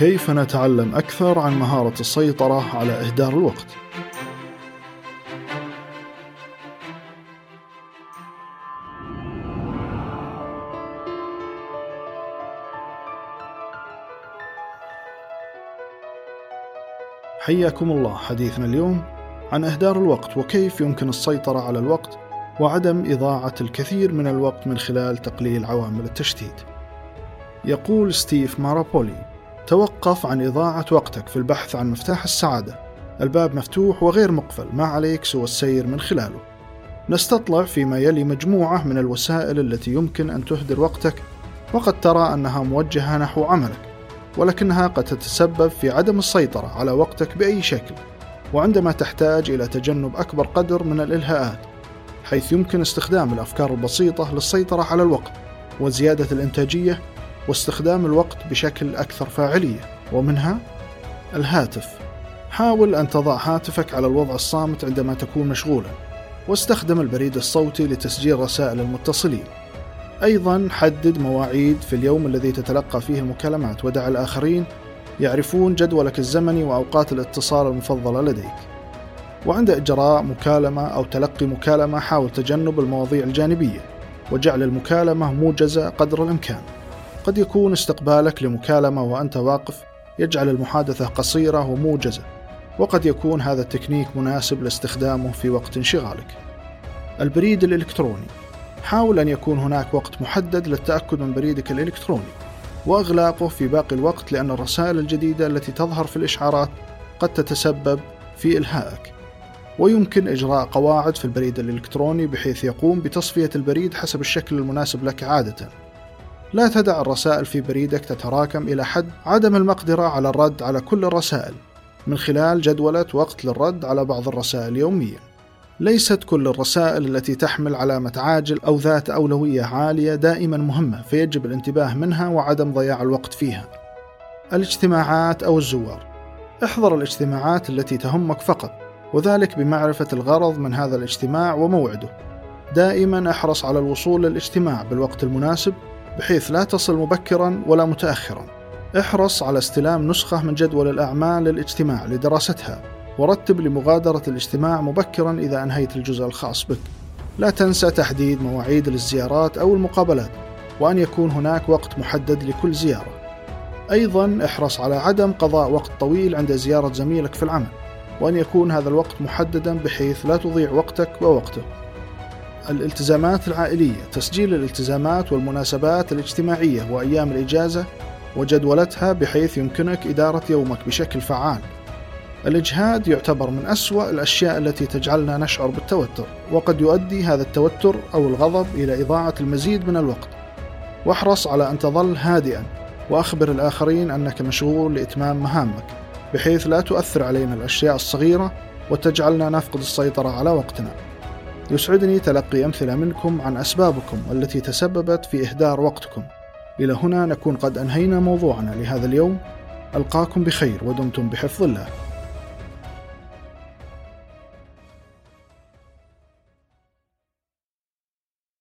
كيف نتعلم أكثر عن مهارة السيطرة على إهدار الوقت؟ حياكم الله حديثنا اليوم عن إهدار الوقت وكيف يمكن السيطرة على الوقت وعدم إضاعة الكثير من الوقت من خلال تقليل عوامل التشتيت. يقول ستيف مارابولي: توقف عن إضاعة وقتك في البحث عن مفتاح السعادة. الباب مفتوح وغير مقفل، ما عليك سوى السير من خلاله. نستطلع فيما يلي مجموعة من الوسائل التي يمكن أن تهدر وقتك، وقد ترى أنها موجهة نحو عملك، ولكنها قد تتسبب في عدم السيطرة على وقتك بأي شكل. وعندما تحتاج إلى تجنب أكبر قدر من الإلهاءات حيث يمكن استخدام الأفكار البسيطة للسيطرة على الوقت وزيادة الإنتاجية واستخدام الوقت بشكل أكثر فاعلية. ومنها الهاتف. حاول أن تضع هاتفك على الوضع الصامت عندما تكون مشغولا واستخدم البريد الصوتي لتسجيل رسائل المتصلين. أيضا حدد مواعيد في اليوم الذي تتلقى فيه المكالمات ودع الآخرين يعرفون جدولك الزمني وأوقات الاتصال المفضلة لديك. وعند إجراء مكالمة أو تلقي مكالمة حاول تجنب المواضيع الجانبية وجعل المكالمة موجزة قدر الإمكان. قد يكون استقبالك لمكالمة وأنت واقف يجعل المحادثة قصيرة وموجزة وقد يكون هذا التكنيك مناسب لاستخدامه في وقت انشغالك. البريد الإلكتروني. حاول أن يكون هناك وقت محدد للتأكد من بريدك الإلكتروني وإغلاقه في باقي الوقت لأن الرسائل الجديدة التي تظهر في الإشعارات قد تتسبب في إلهائك. ويمكن إجراء قواعد في البريد الإلكتروني بحيث يقوم بتصفية البريد حسب الشكل المناسب لك عادة. لا تدع الرسائل في بريدك تتراكم إلى حد عدم المقدرة على الرد على كل الرسائل من خلال جدولة وقت للرد على بعض الرسائل يوميا. ليست كل الرسائل التي تحمل علامة عاجل أو ذات أولوية عالية دائما مهمة فيجب الانتباه منها وعدم ضياع الوقت فيها. الاجتماعات أو الزوار. احضر الاجتماعات التي تهمك فقط وذلك بمعرفة الغرض من هذا الاجتماع وموعده. دائما أحرص على الوصول للاجتماع بالوقت المناسب بحيث لا تصل مبكرا ولا متأخرا. احرص على استلام نسخة من جدول الأعمال للاجتماع لدراستها ورتب لمغادرة الاجتماع مبكرا إذا أنهيت الجزء الخاص بك. لا تنسى تحديد مواعيد للزيارات أو المقابلات وأن يكون هناك وقت محدد لكل زيارة. أيضا احرص على عدم قضاء وقت طويل عند زيارة زميلك في العمل وأن يكون هذا الوقت محددا بحيث لا تضيع وقتك ووقته. الالتزامات العائلية تسجيل الالتزامات والمناسبات الاجتماعية وأيام الإجازة وجدولتها بحيث يمكنك إدارة يومك بشكل فعال. الإجهاد يعتبر من أسوأ الأشياء التي تجعلنا نشعر بالتوتر، وقد يؤدي هذا التوتر أو الغضب إلى إضاعة المزيد من الوقت. واحرص على أن تظل هادئا، وأخبر الآخرين أنك مشغول لإتمام مهامك. بحيث لا تؤثر علينا الأشياء الصغيرة وتجعلنا نفقد السيطرة على وقتنا. يسعدني تلقي أمثلة منكم عن أسبابكم التي تسببت في إهدار وقتكم. إلى هنا نكون قد أنهينا موضوعنا لهذا اليوم. ألقاكم بخير ودمتم بحفظ الله.